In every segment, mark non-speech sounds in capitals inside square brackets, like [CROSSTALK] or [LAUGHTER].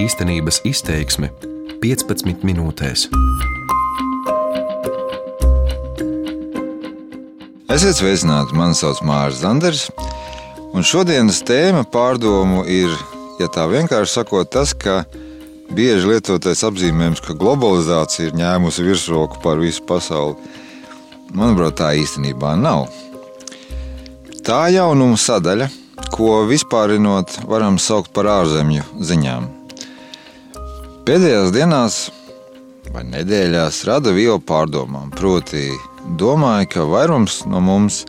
Īstenības izteiksme 15 minūtēs. Esiet sveicināti! Mani sauc Mārcis Zanders. Un šodienas tēma pārdomu ir, ja tā vienkārši sakot, tas, ka bieži lietotais apzīmējums, ka globalizācija ir ņēmusi virsroku pār visu pasauli, manuprāt, tā īstenībā nav. Tā jaunuma sadaļa, ko vispārinot varam saukt par ārzemju ziņām. Pēdējās dienās vai nedēļās rada vielu pārdomām. Proti, domāju, ka vairums no mums,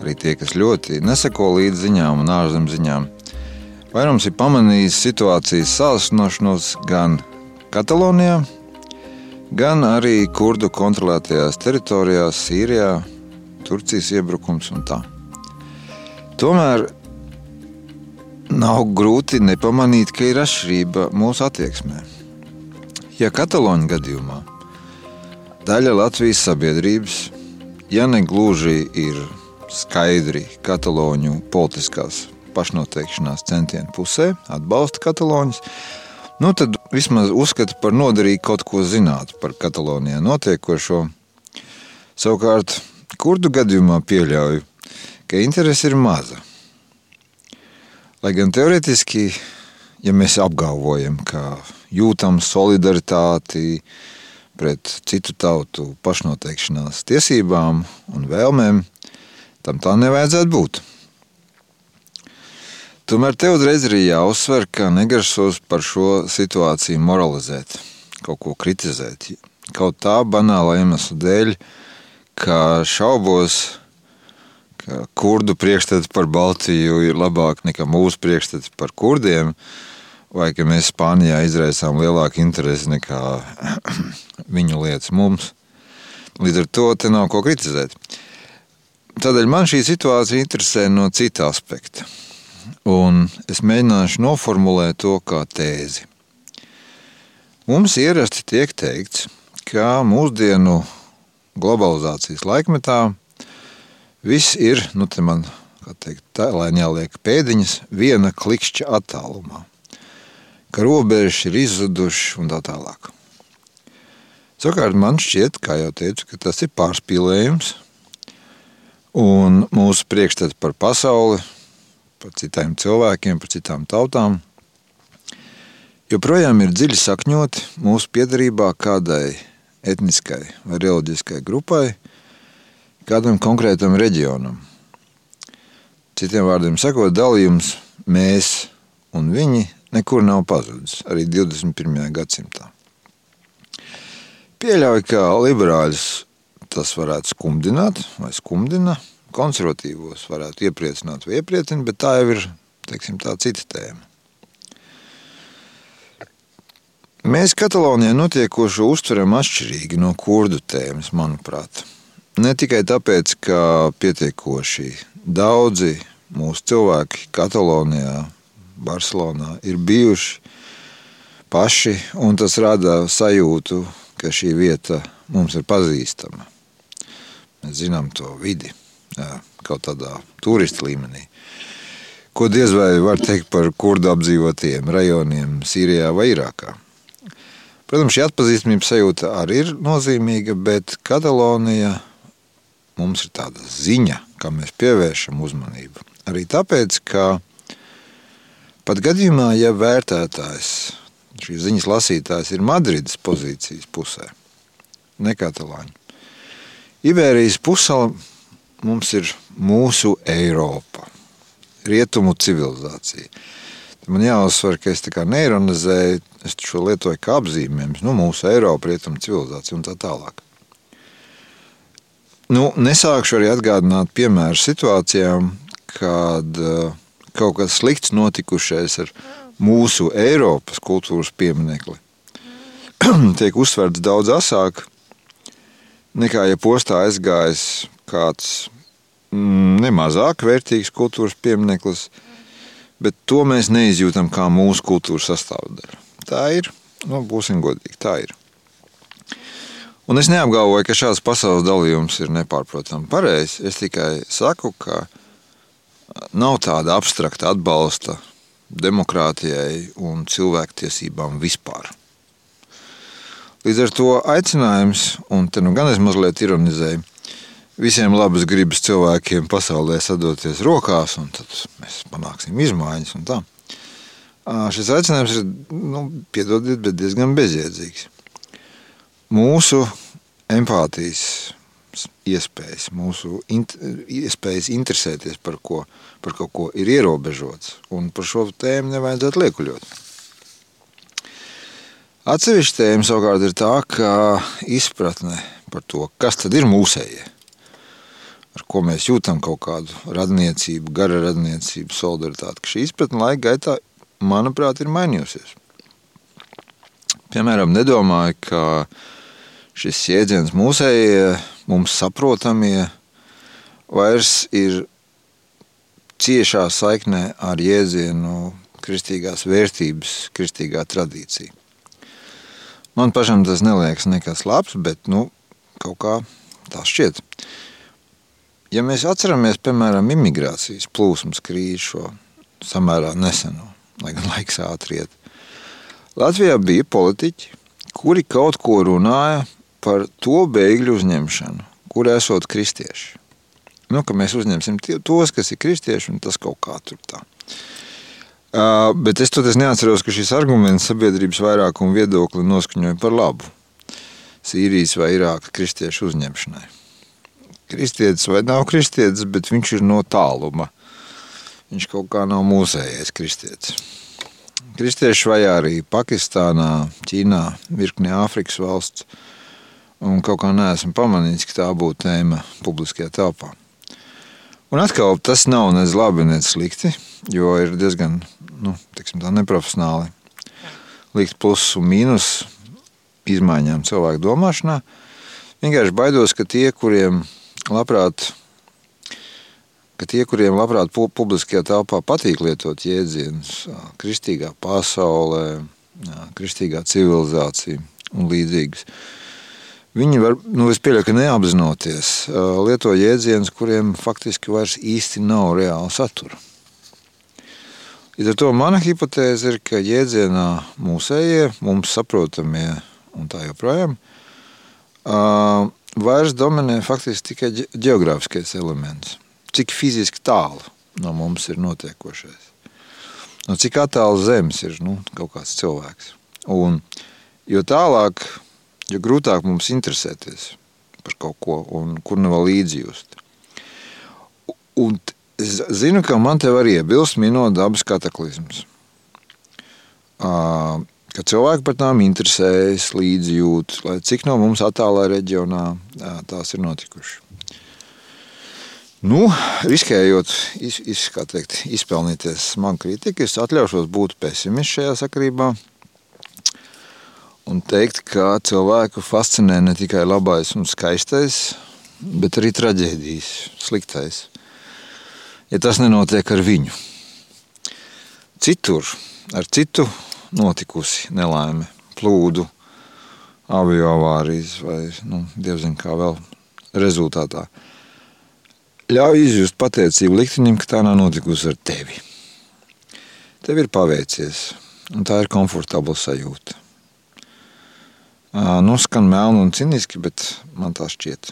arī tie, kas ļoti neseko līdz ziņām un ārzemju ziņām, vairums ir pamanījis situācijas sāsinošanos gan Katalonijā, gan arī kurdu kontrolētajās teritorijās, Sīrijā, Turcijas iebrukums un tā. Tomēr nav grūti nepamanīt, ka ir atšķirība mūsu attieksmē. Ja Kataloņa gadījumā daļa Latvijas sabiedrības, ja ne gluži ir skaidri kataloņu politiskās pašnoteikšanās centienu pusē, atbalsta kataloņus, nu tad vismaz uzskata par noderīgu kaut ko zināt par Katalonijā notiekošo. Savukārt, kurdu gadījumā pieļauju, ka interese ir maza. Lai gan teorētiski, ja mēs apgalvojam, ka jūtam solidaritāti pret citu tautu pašnoteikšanās tiesībām un vēlmēm, tam tā nevajadzētu būt. Tomēr tev uzreiz ir jāuzsver, ka negaršos par šo situāciju moralizēt, kaut ko kritizēt. Kaut tā banāla iemesla dēļ, ka šaubos, ka kurdu priekšstats par Baltiju ir labāk nekā mūsu priekšstats par kurdiem, vai ka mēs Spānijā izraisām lielāku interesi nekā [CLEARS THROAT] viņu lietas mums. Līdz ar to te nav ko kritizēt. Tādēļ man šī situācija interesē no cita aspekta. Un es mēģināšu noformulēt to kā tēzi. Mums ierasti tiek teikts, ka mūsdienu globalizācijas laikmetā viss ir, nu, te man, kā teikt, tā, lai jāliek pēdiņas, viena klikšķa attālumā. Ka robežas ir izzudušas un tā tālāk. Savukārt man šķiet, kā jau teicu, ka tas ir pārspīlējums, un mūsu priekšstats par pasauli, par citiem cilvēkiem, par citām tautām, joprojām ir dziļi sakņoti mūsu piedarībā kādai etniskai vai reliģiskai grupai, kādam konkrētam reģionam. Citiem vārdiem sakot, dalījums mēs un viņi nekur nav pazudis arī 21. gadsimtā. Pieļauju, ka liberāļus tas varētu skumdināt vai skumdina, konservatīvos varētu iepriecināt vai iepriecināt, bet tā jau ir teiksim, tā cita tēma. Mēs Katalonijā notiekošo uztveram atšķirīgi no kurdu tēmas, manuprāt. Ne tikai tāpēc, ka pietiekoši daudzi mūsu cilvēki Katalonijā, Barcelonā ir bijuši paši, un tas rada sajūtu, ka šī vieta mums ir pazīstama. Mēs zinām to vidi, jā, kaut tādā turista līmenī. Ko diez vai var teikt par kurdu apdzīvotiem rajoniem Sīrijā vai Irākā. Protams, šī atpazīstamības sajūta arī ir nozīmīga, bet Katalonija mums ir tāda ziņa, kā mēs pievēršam uzmanību. Arī tāpēc, ka pat gadījumā, ja vērtētājs, šīs ziņas lasītājs ir Madrides pozīcijas pusē, ne Katalāņa. Iberijas pusala mums ir mūsu Eiropa, rietumu civilizācija. Man jāuzsver, ka es tā kā neironizēju, es šo lietoju kā apzīmējumu, nu, mūsu Eiropa, rietumu civilizācija un tā tālāk. Nu, nesākšu arī atgādināt piemēru situācijām, kad uh, kaut kas slikts notikušais ar mūsu Eiropas kultūras pieminekli [CLEARS THROAT] tiek uzsverts daudz asāk nekā, ja postā aizgājis kāds mm, nemazāk vērtīgs kultūras piemineklis, bet to mēs neizjūtam kā mūsu kultūras sastāvdaļu. Tā ir, nu, būsim godīgi, tā ir. Un es neapgalvoju, ka šāds pasaules dalījums ir nepārprotami pareizs. Es tikai saku, ka nav tāda abstrakta atbalsta demokrātijai un cilvēktiesībām vispār. Līdz ar to aicinājums, un te nu gan es mazliet ironizēju, visiem labas gribas cilvēkiem pasaulē sadoties rokās, un tad mēs panāksim izmaiņas un tā. Šis aicinājums ir, nu, piedodiet, bet diezgan bezjēdzīgs. Mūsu empātijas iespējas, mūsu int iespējas interesēties par, ko, par kaut ko ir ierobežots, un par šo tēmu nevajadzētu liekuļot. Atsevišķa tēma savukārt ir tā, ka izpratne par to, kas tad ir mūsējie, ar ko mēs jūtam kaut kādu radniecību, gara radniecību, solidaritāti, ka šī izpratne laika gaitā, manuprāt, ir mainījusies. Piemēram, nedomāju, ka šis jēdziens mūsējie, mums saprotamie, vairs ir ciešā saiknē ar jēdzienu kristīgās vērtības, kristīgā tradīcija. Man pašam tas neliekas nekas labs, bet nu, kaut kā tā šķiet. Ja mēs atceramies, piemēram, imigrācijas plūsmas krīzi šo samērā neseno, lai gan laiks ātri iet, Latvijā bija politiķi, kuri kaut ko runāja par to bēgļu uzņemšanu, kur esot kristieši. Nu, ka mēs uzņemsim tos, kas ir kristieši, un tas kaut kā tur tā. Uh, bet es toties neatceros, ka šis arguments sabiedrības vairākumu viedokli noskaņoja par labu Sīrijas vai Irāka kristiešu uzņemšanai. Kristietis vai nav kristietis, bet viņš ir no tāluma. Viņš kaut kā nav mūsējais kristietis. Kristieši vajā arī Pakistānā, Ķīnā, virkni Āfrikas valsts – un kaut kā neesmu pamanījis, ka tā būtu tēma publiskajā telpā. Un atkal tas nav nec labi, nec slikti, jo ir diezgan nu, tā, neprofesionāli likt plusus un mīnus izmaiņām cilvēku domāšanā. Vienkārši baidos, ka tie, kuriem labprāt, ka tie, kuriem labprāt publiskajā telpā patīk lietot jēdzienus kristīgā pasaulē, kristīgā civilizācija un līdzīgas, Viņi var, nu, es pieļauju, ka neapzinoties, lieto jēdzienus, kuriem faktiski vairs īsti nav reāla satura. Līdz ar to mana hipotēze ir, ka jēdzienā mūsējie, mums saprotamie un tā joprojām, vairs dominē faktiski tikai geogrāfiskais elements. Cik fiziski tālu no mums ir notiekošais. No cik attālu zemes ir nu, kaut kāds cilvēks. Un, jo tālāk jo grūtāk mums interesēties par kaut ko, un kur nu vēl līdzjust. Un zinu, ka man te var iebilst minot dabas kataklizmas. Ka cilvēki par tām interesējas, līdzjūt, lai cik no mums attālā reģionā tās ir notikušas. Nu, riskējot iz, iz, teikt, izpelnīties smagu kritiku, es atļaušos būt pesimists šajā sakarībā – un teikt, ka cilvēku fascinē ne tikai labais un skaistais, bet arī traģēdijas, sliktais. Ja tas nenotiek ar viņu. Citur, ar citu notikusi nelaime, plūdu, avio avārijas vai, nu, dievzin kā vēl rezultātā. Ļauj izjust pateicību liktenim, ka tā nav notikusi ar tevi. Tev ir paveicies, un tā ir komfortabla sajūta. Nu, skan melni un ciniski, bet man tā šķiet.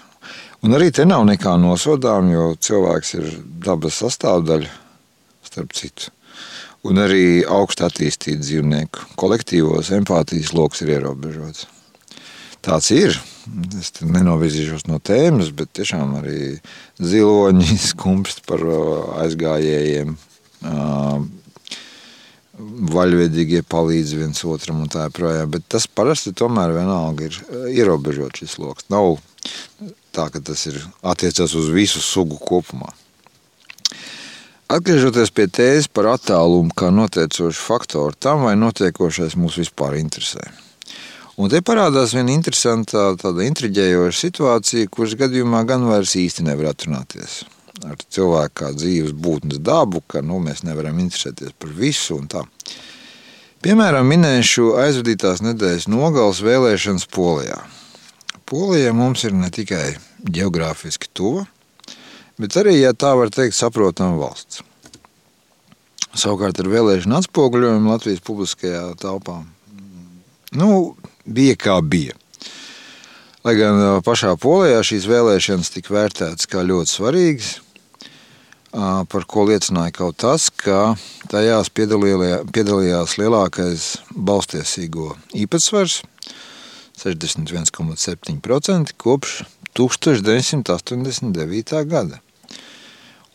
Un arī te nav nekā nosodām, jo cilvēks ir dabas sastāvdaļa, starp citu. Un arī augstu attīstītu dzīvnieku kolektīvos empātijas lokus ir ierobežots. Tāds ir. Es nenovirzīšos no tēmas, bet tiešām arī ziloņi [LAUGHS] skumpst par aizgājējiem vaļvedīgie palīdz viens otram un tā joprojām. Bet tas parasti tomēr vienalga ir eh, ierobežot šis lokus. Nav tā, ka tas ir attiecas uz visu sugu kopumā. Atgriežoties pie tēzes par attālumu kā noteicošu faktoru tam, vai notiekošais mūs vispār interesē. Un te parādās viena interesanta, tāda intriģējoša situācija, kuras gadījumā gan vairs īsti nevar atrunāties ar cilvēku kā dzīves būtnes dabu, ka nu, mēs nevaram interesēties par visu un tā. Piemēram, minēšu aizvadītās nedēļas nogales vēlēšanas Polijā. Polija mums ir ne tikai geogrāfiski tuva, bet arī, ja tā var teikt, saprotama valsts. Savukārt ar vēlēšanu atspoguļojumu Latvijas publiskajā telpā nu, bija kā bija. Lai gan pašā polijā šīs vēlēšanas tika vērtētas kā ļoti svarīgas, par ko liecināja kaut tas, ka tajās piedalījās lielākais balstiesīgo īpatsvars - 61,7% kopš 1989. gada.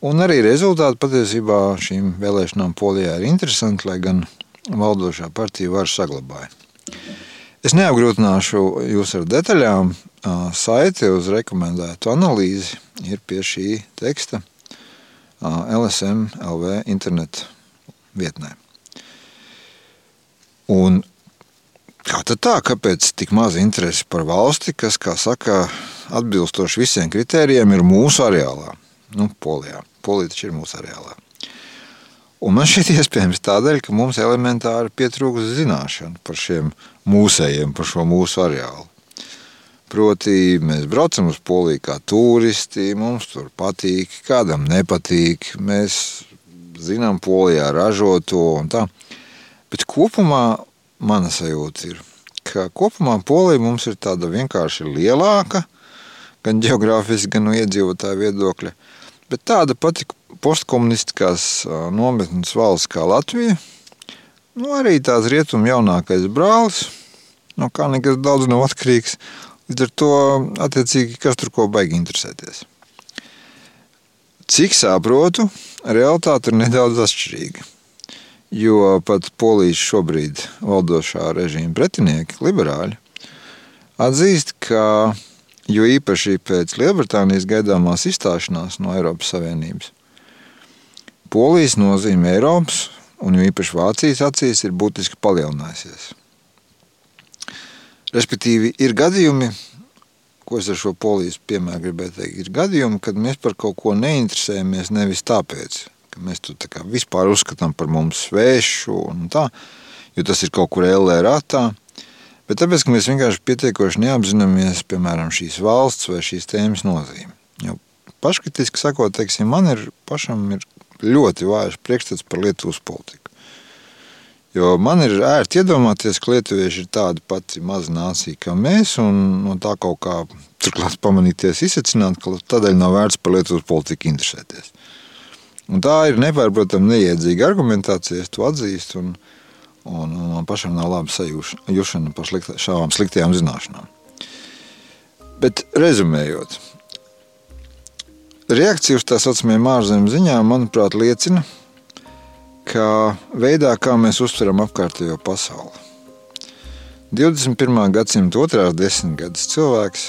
Un arī rezultāti patiesībā šīm vēlēšanām Polijā ir interesanti, lai gan valdošā partija var saglabāja. Es neapgrūtināšu jūs ar detaļām. Saiti uz rekomendētu analīzi ir pie šī teksta LSM LV internetu vietnē. Un kā tad tā, kāpēc tik maz interesi par valsti, kas, kā saka, atbilstoši visiem kritērijiem ir mūsu areālā? nu, Polijā. Polija taču ir mūsu areālā. Un man šķiet iespējams tādēļ, ka mums elementāri pietrūkst zināšanu par šiem mūsējiem, par šo mūsu areālu. Proti, mēs braucam uz Poliju kā turisti, mums tur patīk, kādam nepatīk. Mēs zinām, Polijā ražoto un tā. Bet kopumā mana sajūta ir, ka kopumā Polija mums ir tāda vienkārši lielāka, gan geogrāfiski, gan no iedzīvotāju viedokļa Bet tāda pati postkomunistiskās nometnes valsts kā Latvija, nu, arī tās rietumu jaunākais brālis, no kā nekas daudz nav atkarīgs. Līdz ar to, attiecīgi, kas tur ko baigi interesēties. Cik saprotu, realitāte ir nedaudz atšķirīga. Jo pat polijas šobrīd valdošā režīma pretinieki, liberāļi, atzīst, ka jo īpaši pēc Lielbritānijas gaidāmās izstāšanās no Eiropas Savienības. Polijas nozīme Eiropas un jo īpaši Vācijas acīs ir būtiski palielinājusies. Respektīvi, ir gadījumi, ko es ar šo polijas piemēru gribēju teikt, ir gadījumi, kad mēs par kaut ko neinteresējamies nevis tāpēc, ka mēs to tā vispār uzskatām par mums svešu un tā, jo tas ir kaut kur LR ratā, Bet tāpēc, ka mēs vienkārši pietiekoši neapzināmies, piemēram, šīs valsts vai šīs tēmas nozīmi. Jo paškritiski sakot, teiksim, man ir pašam ir ļoti vājš priekšstats par Lietuvas politiku. Jo man ir ērti iedomāties, ka lietuvieši ir tāda pati maza nācija kā mēs, un no tā kaut kā turklāt pamanīties, izsacināt, ka tādēļ nav vērts par Lietuvas politiku interesēties. Un tā ir nepārprotami neiedzīga argumentācija, es to atzīstu. Un, un, un man pašam nav laba sajūšana par slikta, šādām sliktajām zināšanām. Bet rezumējot, reakcija uz tā saucamajām ārzemes ziņām, manuprāt, liecina, ka veidā, kā mēs uztveram apkārtējo pasauli. 21. gadsimta otrās desmitgades cilvēks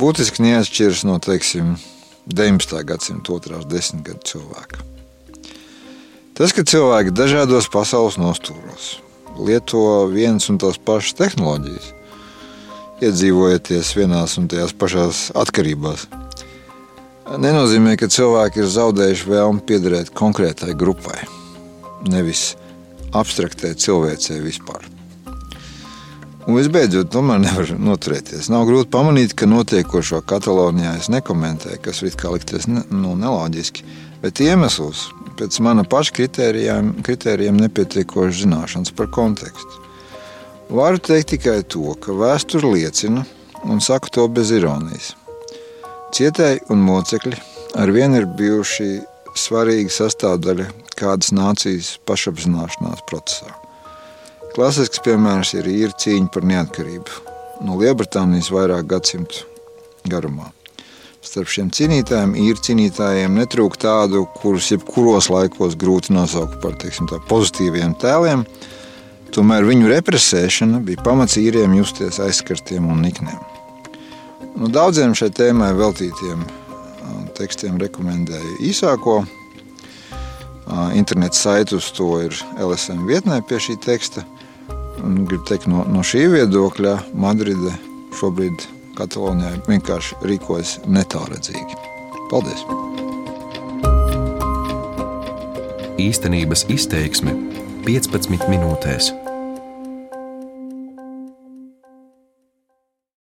būtiski neatšķiras no, teiksim, 19. gadsimta otrās desmitgades cilvēka. Tas, ka cilvēki dažādos pasaules nostūros lieto vienas un tās pašas tehnoloģijas, iedzīvojoties vienās un tajās pašās atkarībās, nenozīmē, ka cilvēki ir zaudējuši vēlmi piederēt konkrētai grupai, nevis abstraktē cilvēcei vispār. Un visbeidzot, tomēr nevar noturēties. Nav grūti pamanīt, ka notiekošo Katalonijā es nekomentēju, kas it kā likties ne, nu, neloģiski, bet iemesls, pēc mana paša kritērijiem, kritērijiem nepietiekošas zināšanas par kontekstu. Varu teikt tikai to, ka vēsture liecina, un saku to bez ironijas. Cietēji un mocekļi ar vienu ir bijuši svarīga sastāvdaļa kādas nācijas pašapzināšanās procesā. Klasisks piemērs ir īra cīņa par neatkarību no Lielbritānijas vairāk gadsimtu garumā starp šiem cīnītājiem, īri cīnītājiem, netrūk tādu, kurus jebkuros laikos grūti nosaukt par teiksim, pozitīviem tēliem. Tomēr viņu represēšana bija pamats īriem justies aizskartiem un nikniem. Nu, daudziem šai tēmai veltītiem tekstiem rekomendēju īsāko. Interneta saiti uz to ir LSM vietnē pie šī teksta. Gribu teikt, no, no šī viedokļa Madride šobrīd ir Katalonijai vienkārši rīkojas netālredzīgi. Paldies! Īstenības izteiksme 15 minūtēs.